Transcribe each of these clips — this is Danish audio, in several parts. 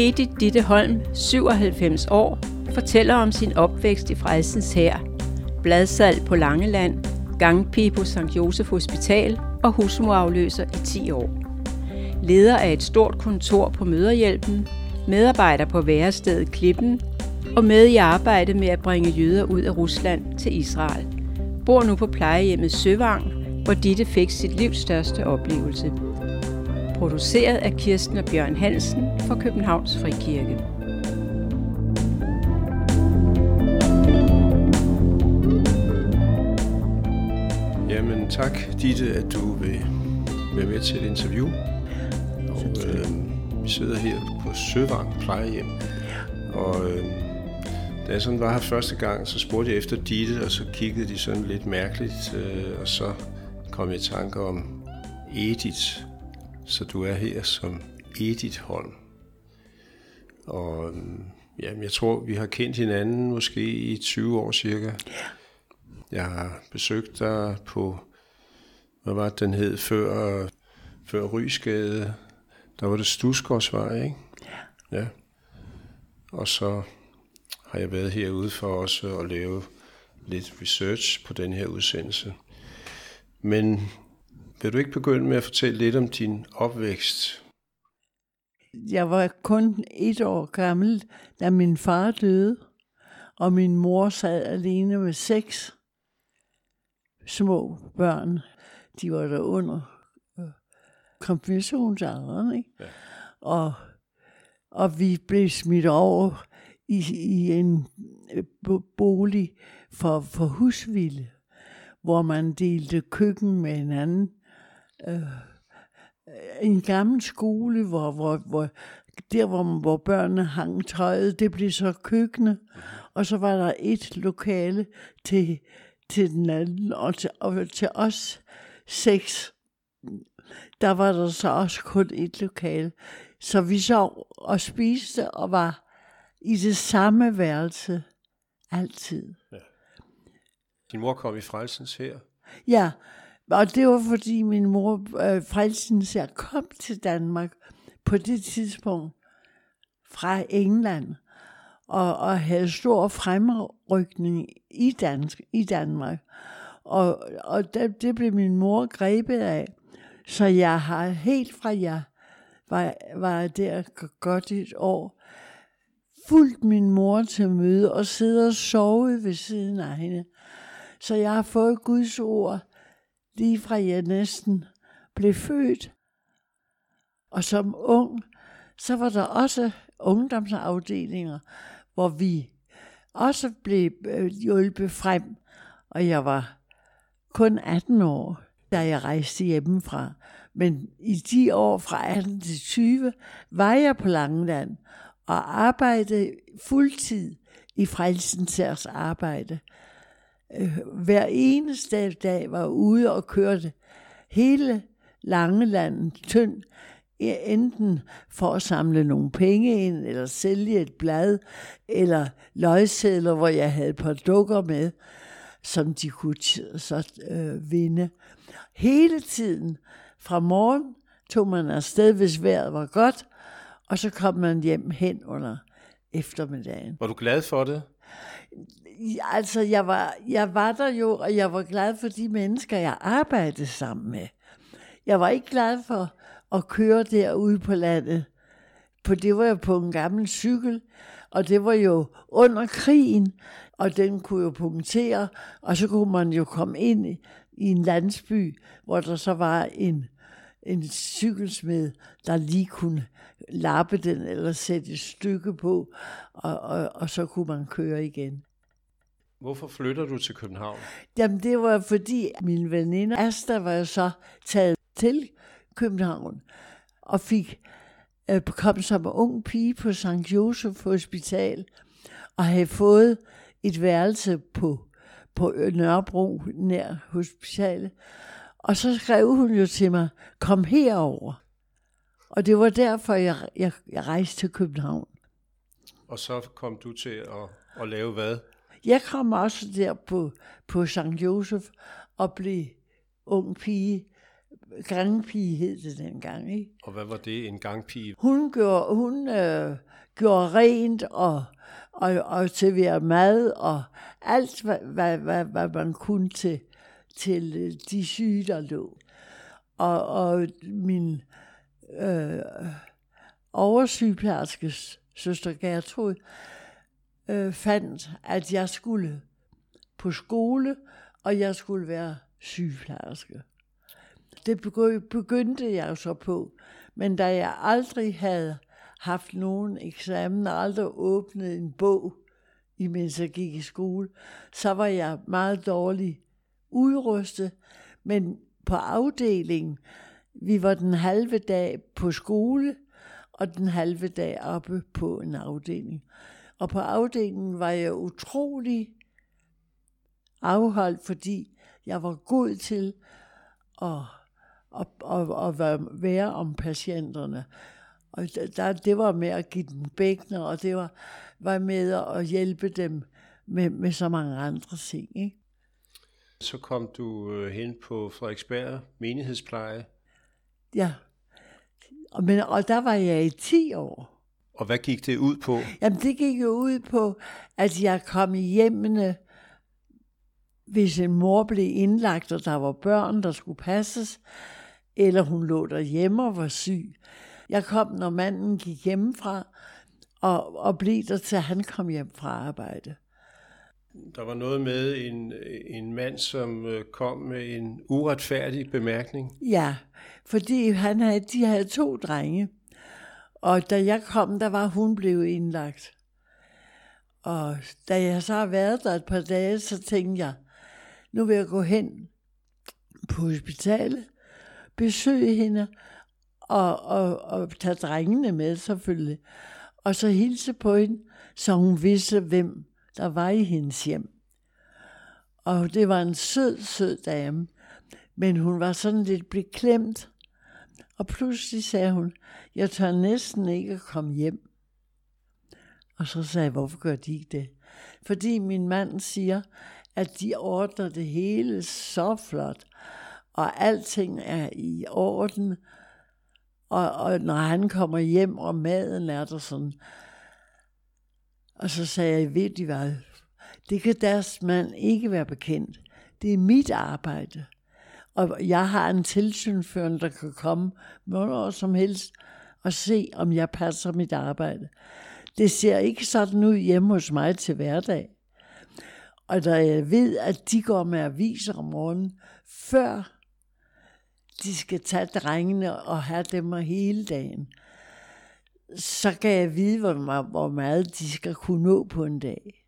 Edith Ditte Holm, 97 år, fortæller om sin opvækst i Frelsens Hær, bladsalg på Langeland, gangpige på St. Josef Hospital og husmorafløser i 10 år. Leder af et stort kontor på Møderhjælpen, medarbejder på værestedet Klippen og med i arbejde med at bringe jøder ud af Rusland til Israel. Bor nu på plejehjemmet Søvang, hvor Ditte fik sit livs største oplevelse. Produceret af Kirsten og Bjørn Hansen for Københavns Frikirke. Jamen tak, Ditte, at du vil være med til et interview. Og, øh, vi sidder her på Søvang plejehjem. Og øh, da jeg sådan var her første gang, så spurgte jeg efter Ditte, og så kiggede de sådan lidt mærkeligt, øh, og så kom jeg i tanke om Edith. Så du er her som Edith Holm. Og øh, jamen, jeg tror, vi har kendt hinanden måske i 20 år cirka. Ja. Jeg har besøgt dig på, hvad var det, den hed, før, før Rysgade. Der var det Stusgårdsvej, ikke? Ja. Ja. Og så har jeg været herude for også at lave lidt research på den her udsendelse. Men vil du ikke begynde med at fortælle lidt om din opvækst? Jeg var kun et år gammel, da min far døde, og min mor sad alene med seks små børn. De var der under øh, konfirmationsalderen, ikke? Ja. Og, og vi blev smidt over i, i en øh, bolig for, for husvilde, hvor man delte køkken med hinanden. Øh, en gammel skole, hvor, hvor, hvor der hvor, hvor børnene hang tøjet, det blev så køkkenet, og så var der et lokale til, til den anden, og til, og til os seks, der var der så også kun et lokale. Så vi så og spiste og var i det samme værelse altid. Ja. Din mor kom i frelsens her? Ja, og det var fordi min mor, øh, frelsens jeg kom til Danmark på det tidspunkt fra England og, og havde stor fremrykning i, dansk, i Danmark. Og, og det, det blev min mor grebet af. Så jeg har helt fra jeg var, var der godt et år, fulgt min mor til møde og siddet og sovet ved siden af hende. Så jeg har fået Guds ord lige fra jeg næsten blev født. Og som ung, så var der også ungdomsafdelinger, hvor vi også blev øh, hjulpet frem. Og jeg var kun 18 år, da jeg rejste hjemmefra. Men i de år fra 18 til 20 var jeg på Langeland og arbejdede fuldtid i Frelsens arbejde. Øh, hver eneste dag var ude og kørte hele Langeland tynd, enten for at samle nogle penge ind, eller sælge et blad, eller løgsedler, hvor jeg havde et par dukker med, som de kunne så øh, vinde. Hele tiden, fra morgen tog man afsted, hvis vejret var godt, og så kom man hjem hen under eftermiddagen. Var du glad for det? Altså, jeg var, jeg var der jo, og jeg var glad for de mennesker, jeg arbejdede sammen med. Jeg var ikke glad for at køre derude på landet. For det var jo på en gammel cykel, og det var jo under krigen, og den kunne jo punktere, og så kunne man jo komme ind i, i en landsby, hvor der så var en, en cykelsmed, der lige kunne lappe den eller sætte et stykke på, og, og, og så kunne man køre igen. Hvorfor flytter du til København? Jamen det var fordi min veninde Asta var så taget til København og fik øh, kom som ung pige på St. Josef Hospital og havde fået et værelse på, på Nørrebro nær hospitalet. Og så skrev hun jo til mig, kom herover. Og det var derfor, jeg, jeg, jeg rejste til København. Og så kom du til at, at lave hvad? Jeg kom også der på, på St. Josef og blev ung pige gangpige hed det dengang, ikke? Og hvad var det, en gangpige? Hun gjorde, hun, øh, gjorde rent og, og, og serverede mad og alt, hvad, hvad, hvad, hvad man kunne til, til øh, de syge, der lå. Og, og min øh, oversygeplejerskes søster Gertrud øh, fandt, at jeg skulle på skole, og jeg skulle være sygeplejerske. Det begyndte jeg så på, men da jeg aldrig havde haft nogen eksamen, og aldrig åbnet en bog, imens jeg gik i skole, så var jeg meget dårlig udrustet. Men på afdelingen, vi var den halve dag på skole, og den halve dag oppe på en afdeling. Og på afdelingen var jeg utrolig afholdt, fordi jeg var god til at, at, at, at være om patienterne. Og der, det var med at give dem bækner, og det var, var med at hjælpe dem med, med så mange andre ting. Ikke? Så kom du øh, hen på Frederiksberg menighedspleje. Ja, og, men, og der var jeg i 10 år. Og hvad gik det ud på? Jamen det gik jo ud på, at jeg kom i hjemmene, hvis en mor blev indlagt, og der var børn, der skulle passes, eller hun lå derhjemme og var syg. Jeg kom, når manden gik hjemmefra, og, og blev der til, han kom hjem fra arbejde. Der var noget med en, en mand, som øh, kom med en uretfærdig bemærkning. Ja, fordi han havde, de havde to drenge. Og da jeg kom, der var hun blevet indlagt. Og da jeg så har været der et par dage, så tænkte jeg, nu vil jeg gå hen på hospitalet, besøge hende og, og, og tage drengene med selvfølgelig. Og så hilse på hende, så hun vidste, hvem der var i hendes hjem. Og det var en sød, sød dame, men hun var sådan lidt beklemt. Og pludselig sagde hun, jeg tør næsten ikke at komme hjem. Og så sagde jeg, hvorfor gør de ikke det? Fordi min mand siger, at de ordner det hele så flot, og alting er i orden, og, og når han kommer hjem, og maden er der sådan. Og så sagde jeg, ved de hvad, det kan deres mand ikke være bekendt. Det er mit arbejde. Og jeg har en tilsynsførende, der kan komme hvornår som helst og se, om jeg passer mit arbejde. Det ser ikke sådan ud hjemme hos mig til hverdag. Og da jeg ved, at de går med aviser om morgenen, før de skal tage drengene og have dem hele dagen, så kan jeg vide, hvor, hvor meget de skal kunne nå på en dag.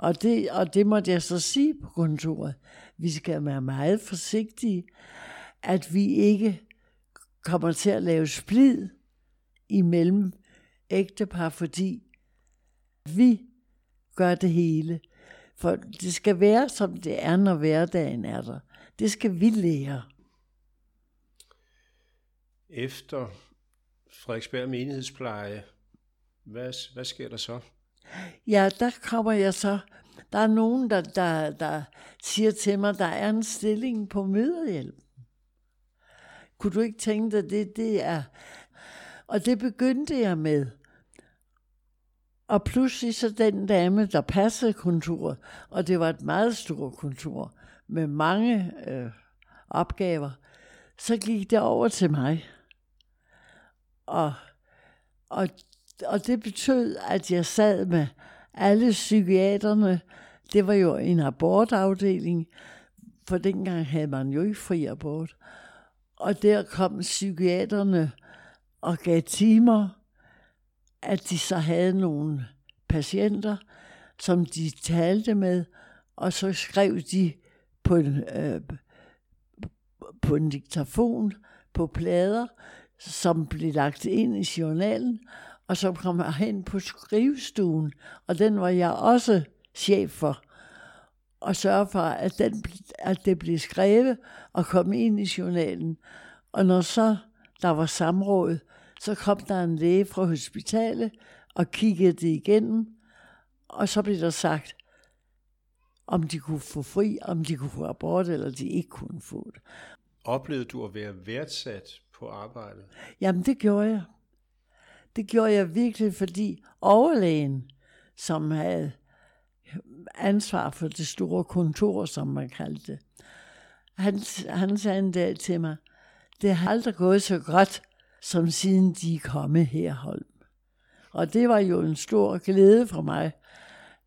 Og det, og det måtte jeg så sige på kontoret. Vi skal være meget forsigtige, at vi ikke kommer til at lave splid imellem ægtepar, fordi vi gør det hele. For det skal være, som det er, når hverdagen er der. Det skal vi lære. Efter Frederiksberg menighedspleje, hvad, hvad sker der så? Ja, der kommer jeg så. Der er nogen, der, der, der siger til mig, der er en stilling på møderhjælp. Kunne du ikke tænke dig, det, det er... Og det begyndte jeg med. Og pludselig så den dame, der passede kontoret, og det var et meget stort kontor med mange øh, opgaver, så gik det over til mig. Og, og, og det betød, at jeg sad med alle psykiaterne. Det var jo en abortafdeling, for dengang havde man jo ikke fri abort. Og der kom psykiaterne og gav timer, at de så havde nogle patienter, som de talte med, og så skrev de på en, øh, på en diktafon, på plader, som blev lagt ind i journalen, og så kom jeg hen på skrivestuen, og den var jeg også chef for, og sørge for, at, den, at det blev skrevet og kom ind i journalen. Og når så der var samråd, så kom der en læge fra hospitalet og kiggede det igennem, og så blev der sagt, om de kunne få fri, om de kunne få abort, eller de ikke kunne få det. oplevede du at være værdsat på arbejdet? Jamen, det gjorde jeg. Det gjorde jeg virkelig, fordi overlægen, som havde ansvar for det store kontor, som man kaldte det, han, han sagde en dag til mig, det har aldrig gået så godt, som siden de er kommet her, Holm. Og det var jo en stor glæde for mig,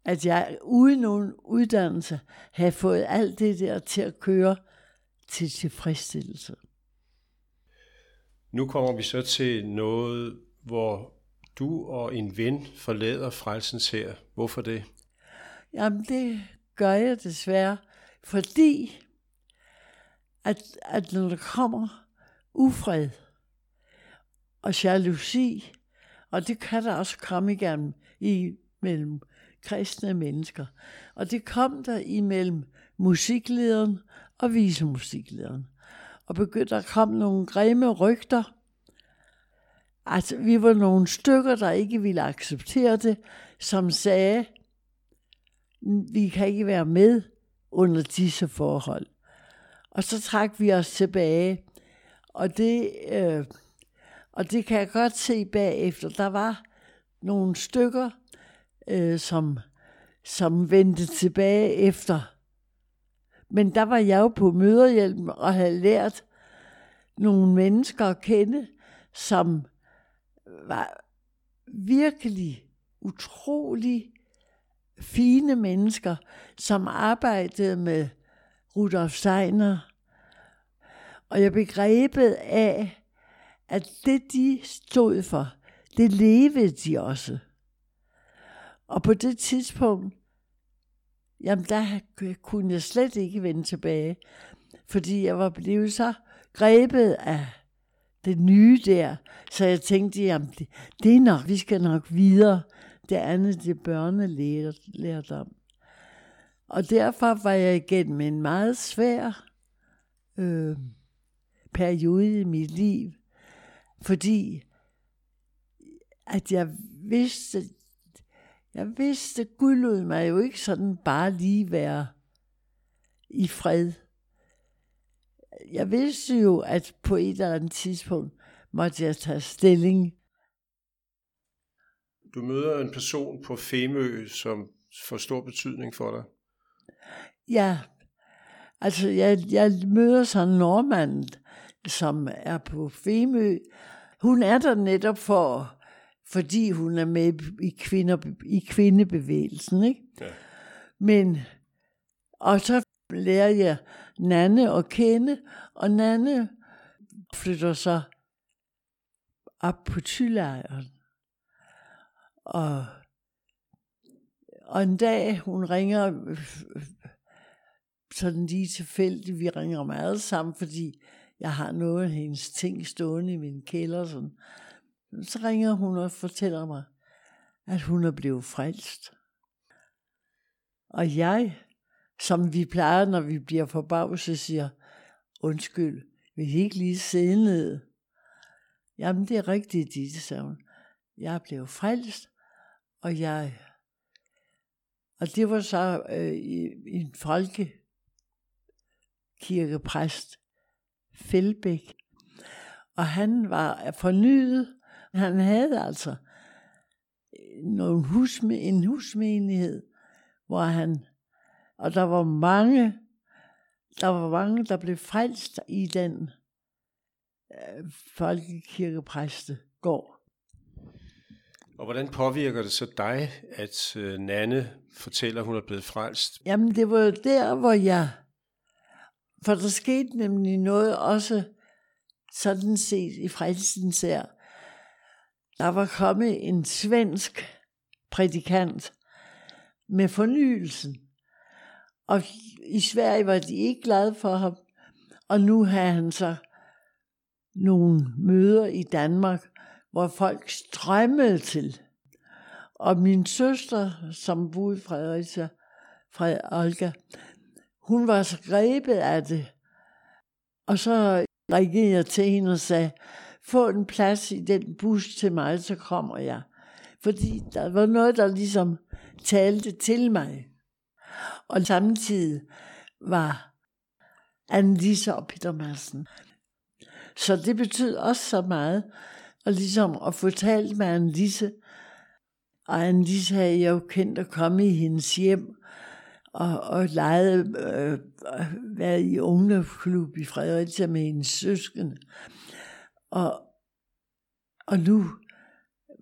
at jeg uden nogen uddannelse havde fået alt det der til at køre til tilfredsstillelse. Nu kommer vi så til noget, hvor du og en ven forlader frelsens her. Hvorfor det? Jamen, det gør jeg desværre, fordi at, at når der kommer ufred og jalousi, og det kan der også komme igennem i mellem kristne mennesker. Og det kom der imellem musiklederen og visemusiklederen. Og begyndte at komme nogle grimme rygter. Altså, vi var nogle stykker, der ikke ville acceptere det, som sagde, vi kan ikke være med under disse forhold. Og så trak vi os tilbage. Og det, øh, og det kan jeg godt se bagefter. Der var nogle stykker, øh, som, som vendte tilbage efter. Men der var jeg jo på møderhjælpen og havde lært nogle mennesker at kende, som var virkelig utrolig fine mennesker, som arbejdede med Rudolf Steiner. Og jeg begrebet af, at det de stod for, det levede de også. Og på det tidspunkt, jamen der kunne jeg slet ikke vende tilbage, fordi jeg var blevet så grebet af det nye der, så jeg tænkte, jamen det, det er nok, vi skal nok videre. Det andet, det børnelærdom. Og derfor var jeg igennem en meget svær øh, periode i mit liv, fordi at jeg vidste, jeg vidste, Gud lod mig jo ikke sådan bare lige være i fred. Jeg vidste jo, at på et eller andet tidspunkt måtte jeg tage stilling. Du møder en person på Femø, som får stor betydning for dig. Ja, altså jeg, jeg møder så en nordmand, som er på Femø. Hun er der netop for fordi hun er med i, kvinder, i kvindebevægelsen. Ikke? Ja. Men, og så lærer jeg Nanne at kende, og Nanne flytter så op på tylejren. Og, og en dag, hun ringer sådan lige tilfældigt, vi ringer meget sammen, fordi jeg har noget af hendes ting stående i min kælder. Sådan. Så ringer hun og fortæller mig, at hun er blevet frelst. Og jeg, som vi plejer, når vi bliver forbavset, siger, undskyld, vil I ikke lige sidde ned? Jamen, det er rigtigt, Ditte, sagde hun. Jeg blev frelst, og jeg... Og det var så øh, en folkekirkepræst, Fældbæk. Og han var fornyet, han havde altså øh, nogle hus, en husmenighed, hvor han, og der var mange, der var mange, der blev frelst i den øh, folkekirkepræste gård. Og hvordan påvirker det så dig, at øh, Nanne fortæller, at hun er blevet frelst? Jamen, det var der, hvor jeg... For der skete nemlig noget også sådan set i frelsens her, der var kommet en svensk prædikant med fornyelsen. Og i Sverige var de ikke glade for ham. Og nu har han så nogle møder i Danmark, hvor folk strømmede til. Og min søster, som boede i Fredericia, fra Olga, hun var så grebet af det. Og så ringede jeg til hende og sagde, få en plads i den bus til mig, så kommer jeg. Fordi der var noget, der ligesom talte til mig. Og samtidig var Anne-Lise og Peter Madsen. Så det betød også så meget, og ligesom at få talt med Anne-Lise. Og Anne-Lise havde jeg jo kendt at komme i hendes hjem, og, og legede, øh, været i ungdomsklub i Fredericia med hendes søskende. Og, og nu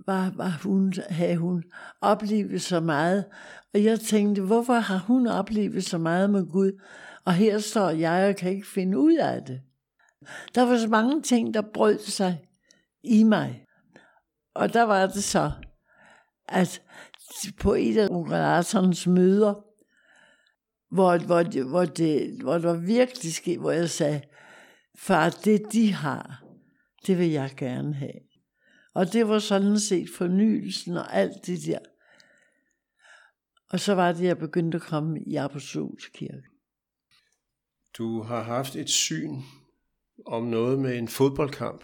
var, var hun, havde hun oplevet så meget. Og jeg tænkte, hvorfor har hun oplevet så meget med Gud? Og her står jeg og kan ikke finde ud af det. Der var så mange ting, der brød sig i mig. Og der var det så, at på et af Larsons møder, hvor, hvor, det, hvor, det, hvor det var virkelig sket, hvor jeg sagde, far, det de har, det vil jeg gerne have. Og det var sådan set fornyelsen og alt det der. Og så var det, jeg begyndte at komme i Apostolskirke. Du har haft et syn om noget med en fodboldkamp.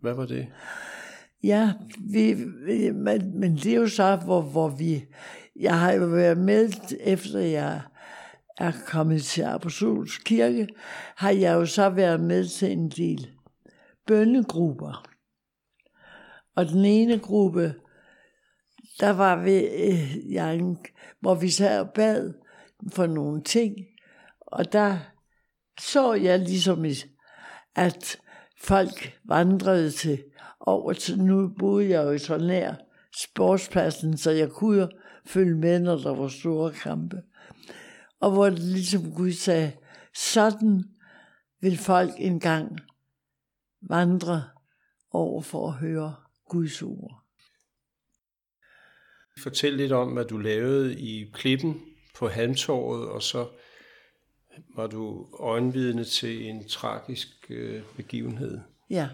Hvad var det? Ja, vi, men, men det er jo så, hvor, hvor vi... Jeg har jo været med, efter jeg er kommet til Apostolsk Kirke, har jeg jo så været med til en del bønnegrupper. Og den ene gruppe, der var vi, øh, Jank, hvor vi sad og bad for nogle ting, og der så jeg ligesom, at folk vandrede til over til, nu boede jeg jo så nær sportspladsen, så jeg kunne følge med, når der var store kampe. Og hvor det ligesom Gud sagde, sådan vil folk engang vandre over for at høre Guds ord. Fortæl lidt om, hvad du lavede i klippen på Halmtorvet, og så var du øjenvidne til en tragisk øh, begivenhed. Ja.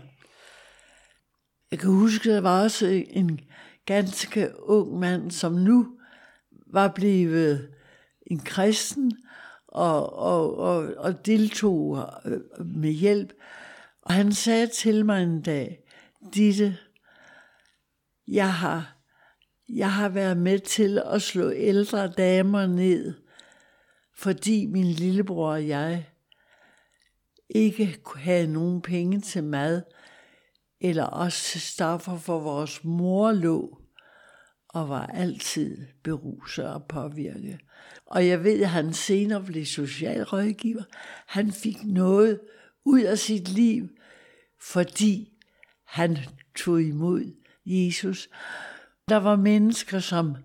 Jeg kan huske, at der var også en ganske ung mand, som nu var blevet en kristen og, og, og, og deltog øh, med hjælp. Og han sagde til mig en dag, Ditte, jeg har, jeg har været med til at slå ældre damer ned, fordi min lillebror og jeg ikke kunne have nogen penge til mad, eller også til stoffer for vores mor lå, og var altid beruset og påvirket. Og jeg ved, at han senere blev socialrådgiver. Han fik noget ud af sit liv, fordi han tog imod Jesus. Der var mennesker som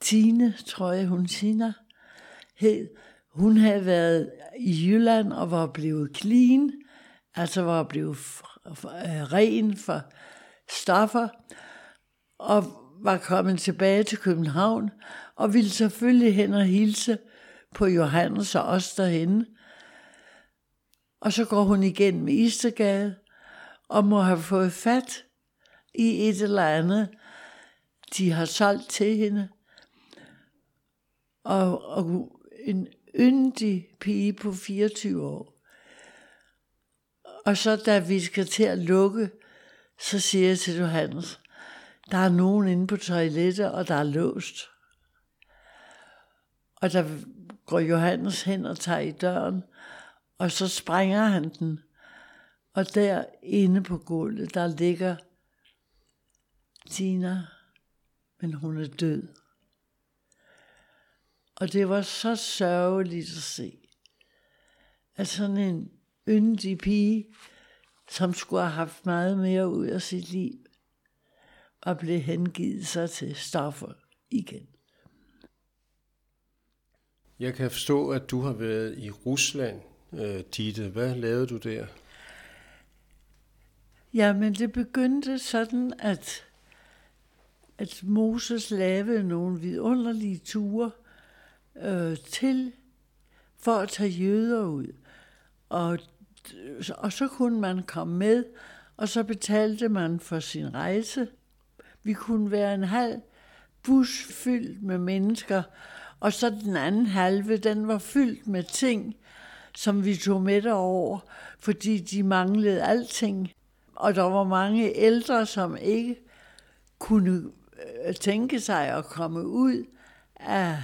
Tine, tror jeg hun Tina, hed. Hun havde været i Jylland og var blevet clean, altså var blevet øh, ren for stoffer, og var kommet tilbage til København, og ville selvfølgelig hen og hilse på Johannes og os derhenne. Og så går hun igen med Istergade, og må have fået fat i et eller andet, de har solgt til hende. Og, og en yndig pige på 24 år. Og så da vi skal til at lukke, så siger jeg til Johannes, der er nogen inde på toilettet, og der er låst. Og der går Johannes hen og tager i døren, og så sprænger han den. Og der inde på gulvet, der ligger Tina, men hun er død. Og det var så sørgeligt at se, at sådan en yndig pige, som skulle have haft meget mere ud af sit liv, og blev hengivet sig til stoffer igen. Jeg kan forstå, at du har været i Rusland, øh, Ditte. Hvad lavede du der? Ja, men det begyndte sådan, at, at Moses lavede nogle vidunderlige ture øh, til for at tage jøder ud. Og, og så kunne man komme med, og så betalte man for sin rejse. Vi kunne være en halv bus fyldt med mennesker, og så den anden halve, den var fyldt med ting, som vi tog med derover, fordi de manglede alting. Og der var mange ældre, som ikke kunne tænke sig at komme ud af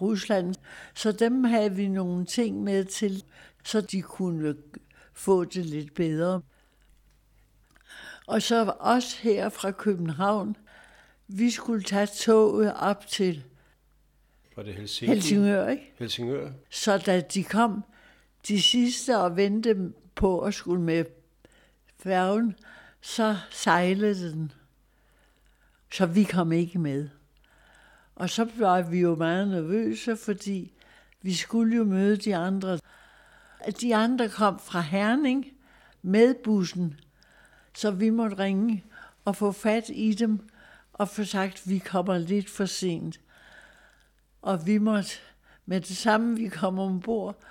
Rusland. Så dem havde vi nogle ting med til. så de kunne få det lidt bedre. Og så også her fra København, vi skulle tage toget op til Var det Helsinki? Helsingør, ikke? Helsingør. Så da de kom de sidste og ventede på at skulle med færgen, så sejlede den. Så vi kom ikke med. Og så var vi jo meget nervøse, fordi vi skulle jo møde de andre. De andre kom fra Herning med bussen, så vi måtte ringe og få fat i dem og få sagt, at vi kommer lidt for sent. Og vi måtte med det samme, vi kom ombord,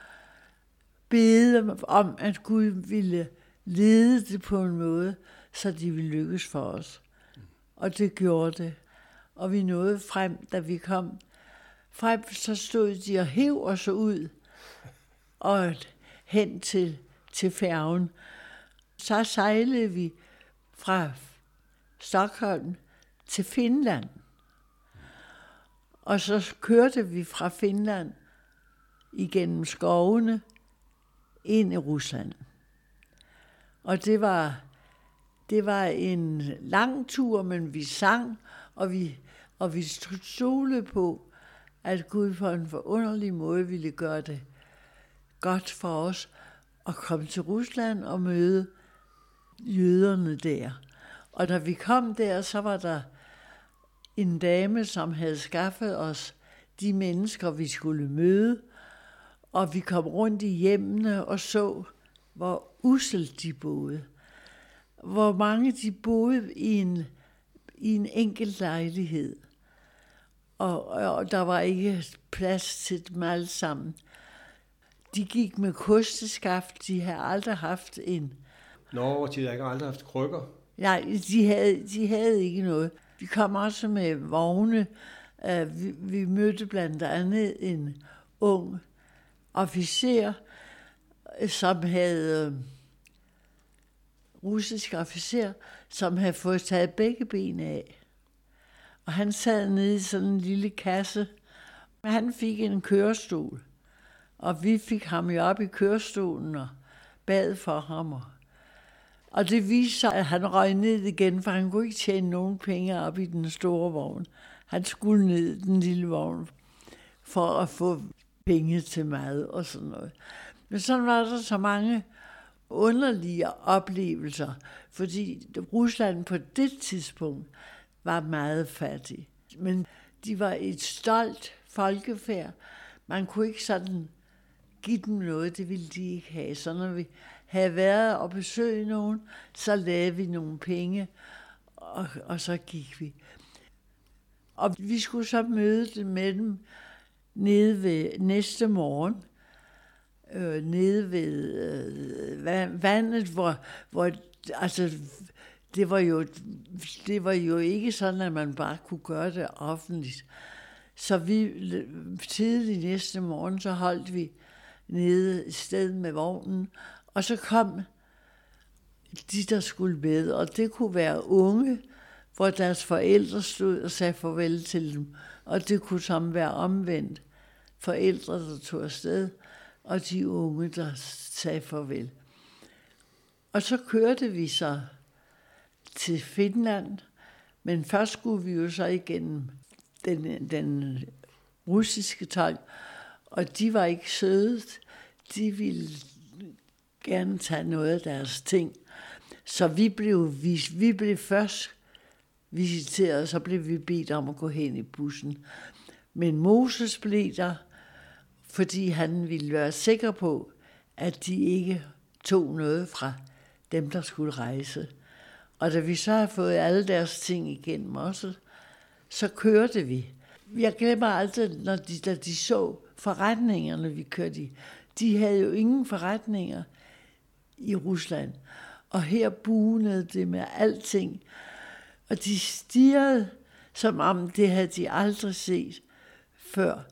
bede om, at Gud ville lede det på en måde, så de ville lykkes for os. Og det gjorde det. Og vi nåede frem, da vi kom frem, så stod de og hæv os ud og hen til, til færgen. Så sejlede vi fra Stockholm til Finland. Og så kørte vi fra Finland igennem skovene ind i Rusland. Og det var, det var en lang tur, men vi sang, og vi, og vi stolede på, at Gud på en forunderlig måde ville gøre det godt for os at komme til Rusland og møde jøderne der. Og da vi kom der, så var der en dame, som havde skaffet os de mennesker, vi skulle møde, og vi kom rundt i hjemmene og så, hvor uselt de boede. Hvor mange de boede i en, i en enkelt lejlighed. Og, og der var ikke plads til dem alle sammen. De gik med kosteskaft. De havde aldrig haft en... Nå, de har ikke aldrig haft krykker. Nej, de havde, de havde ikke noget. Vi kom også med vogne. Uh, vi, vi mødte blandt andet en ung officer, som havde russisk officer, som havde fået taget begge ben af. Og han sad nede i sådan en lille kasse. Han fik en kørestol, og vi fik ham jo op i kørestolen og bad for ham. Og det viste sig, at han røg ned igen, for han kunne ikke tjene nogen penge op i den store vogn. Han skulle ned i den lille vogn for at få penge til mad og sådan noget. Men sådan var der så mange underlige oplevelser, fordi Rusland på det tidspunkt var meget fattig. Men de var et stolt folkefærd. Man kunne ikke sådan give dem noget, det ville de ikke have. Så når vi havde været og besøgt nogen, så lavede vi nogle penge, og, og så gik vi. Og vi skulle så møde dem med dem nede ved næste morgen, øh, nede ved øh, vandet, hvor, hvor altså, det var, jo, det var jo ikke sådan, at man bare kunne gøre det offentligt. Så vi tidlig næste morgen, så holdt vi nede i sted med vognen, og så kom de, der skulle med, og det kunne være unge, hvor deres forældre stod og sagde farvel til dem, og det kunne sammen være omvendt. Forældre, der tog afsted, og de unge, der sagde farvel. Og så kørte vi så til Finland, men først skulle vi jo så igennem den, den russiske tolk, og de var ikke søde. De ville gerne tage noget af deres ting. Så vi blev, vi, vi blev først visiteret, og så blev vi bedt om at gå hen i bussen. Men Moses blev der, fordi han ville være sikker på, at de ikke tog noget fra dem, der skulle rejse. Og da vi så har fået alle deres ting igennem også, så kørte vi. Jeg glemmer aldrig, når de, da de så forretningerne, vi kørte i. De havde jo ingen forretninger i Rusland. Og her bunede det med alting. Og de stirrede, som om det havde de aldrig set før.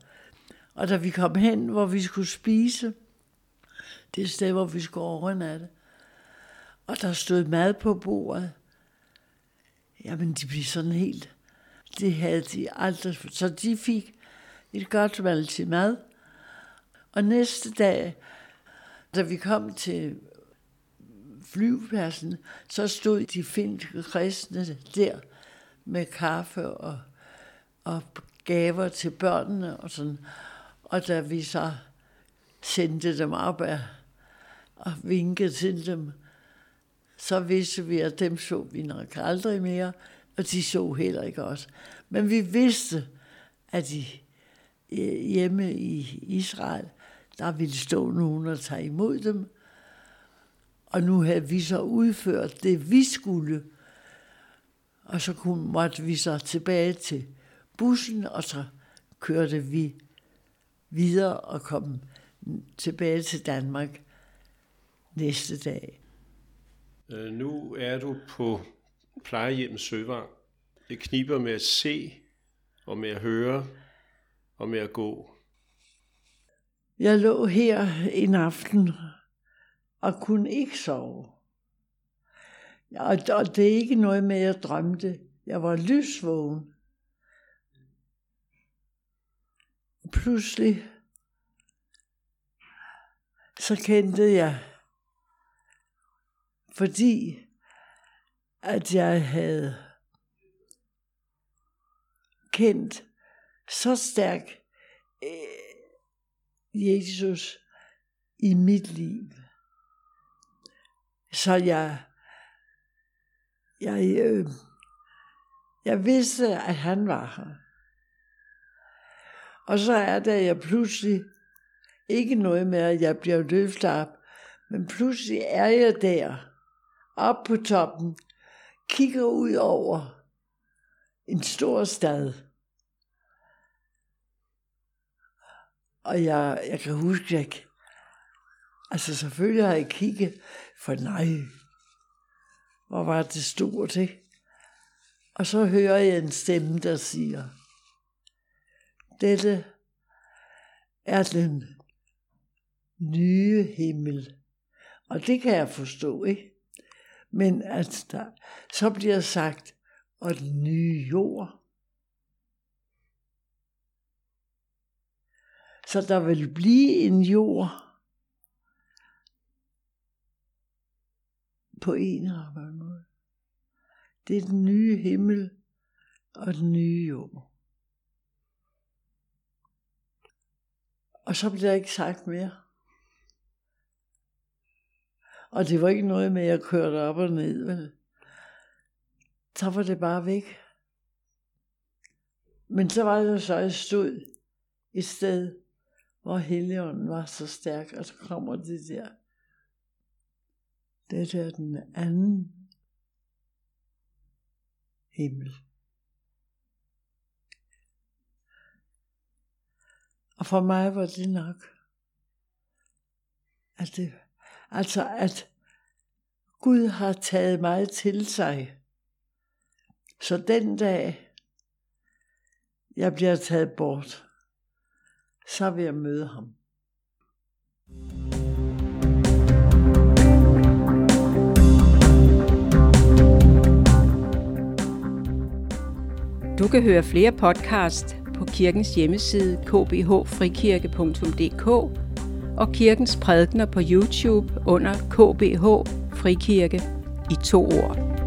Og da vi kom hen, hvor vi skulle spise, det sted, hvor vi skulle overnatte, og der stod mad på bordet, jamen de blev sådan helt, det havde de aldrig, så de fik et godt måltid mad. Og næste dag, Da vi kom til flyvepladsen, så stod de finske kristne der med kaffe og, og gaver til børnene og sådan. Og da vi så sendte dem op af, og vinkede til dem, så vidste vi, at dem så vi nok aldrig mere, og de så heller ikke os. Men vi vidste, at de eh, hjemme i Israel, der ville stå nogen og tage imod dem. Og nu havde vi så udført det, vi skulle. Og så kunne, måtte vi så tilbage til bussen, og så kørte vi videre og kom tilbage til Danmark næste dag. Øh, nu er du på plejehjemmet Søvang. Det kniber med at se og med at høre og med at gå. Jeg lå her en aften og kunne ikke sove. Og det er ikke noget med, at jeg drømte. Jeg var lysvågen. Pludselig så kendte jeg, fordi at jeg havde kendt så stærk øh, Jesus i mit liv. Så jeg, jeg, øh, jeg vidste, at han var her. Og så er det, jeg pludselig, ikke noget med, at jeg bliver løftet op, men pludselig er jeg der, op på toppen, kigger ud over en stor stad. Og jeg, jeg kan huske, jeg, altså selvfølgelig har jeg kigget, for nej, hvor var det stort, ikke? Og så hører jeg en stemme, der siger, dette er den nye himmel. Og det kan jeg forstå, ikke? Men at der, så bliver sagt, og den nye jord. Så der vil blive en jord på en eller anden måde. Det er den nye himmel og den nye jord. Og så blev der ikke sagt mere. Og det var ikke noget med, at jeg kørte op og ned. Vel? Så var det bare væk. Men så var det så, at jeg stod et sted, hvor Helligånden var så stærk, og så kommer det der. Det er den anden himmel. Og for mig var det nok. At det, altså at Gud har taget mig til sig. Så den dag, jeg bliver taget bort, så vil jeg møde ham. Du kan høre flere podcast på kirkens hjemmeside kbhfrikirke.dk og kirkens prædikner på YouTube under KBH Frikirke i to ord.